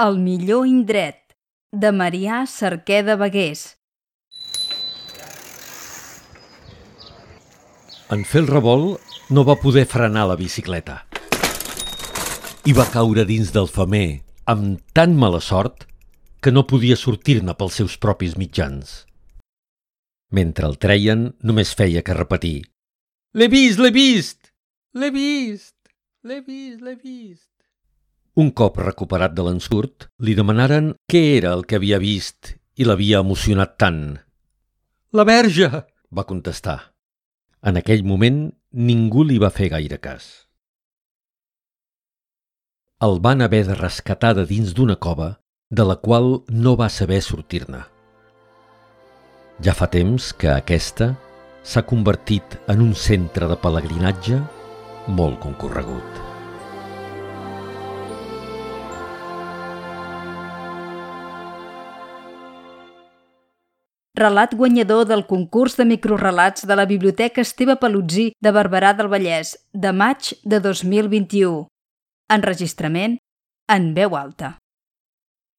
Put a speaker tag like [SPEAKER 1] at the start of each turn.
[SPEAKER 1] El millor indret, de Marià Cerquer de Begués.
[SPEAKER 2] En fer el revolt no va poder frenar la bicicleta. I va caure dins del femer amb tan mala sort que no podia sortir-ne pels seus propis mitjans. Mentre el treien, només feia que repetir «L'he vist, l'he vist! L'he vist! L'he vist, l'he vist!» Un cop recuperat de l'ensurt, li demanaren què era el que havia vist i l'havia emocionat tant. «La verge!» va contestar. En aquell moment, ningú li va fer gaire cas. El van haver de rescatar de dins d'una cova de la qual no va saber sortir-ne. Ja fa temps que aquesta s'ha convertit en un centre de pelegrinatge molt concorregut.
[SPEAKER 1] Relat guanyador del concurs de microrelats de la Biblioteca Esteve Palutzí de Barberà del Vallès, de maig de 2021. Enregistrament en veu alta.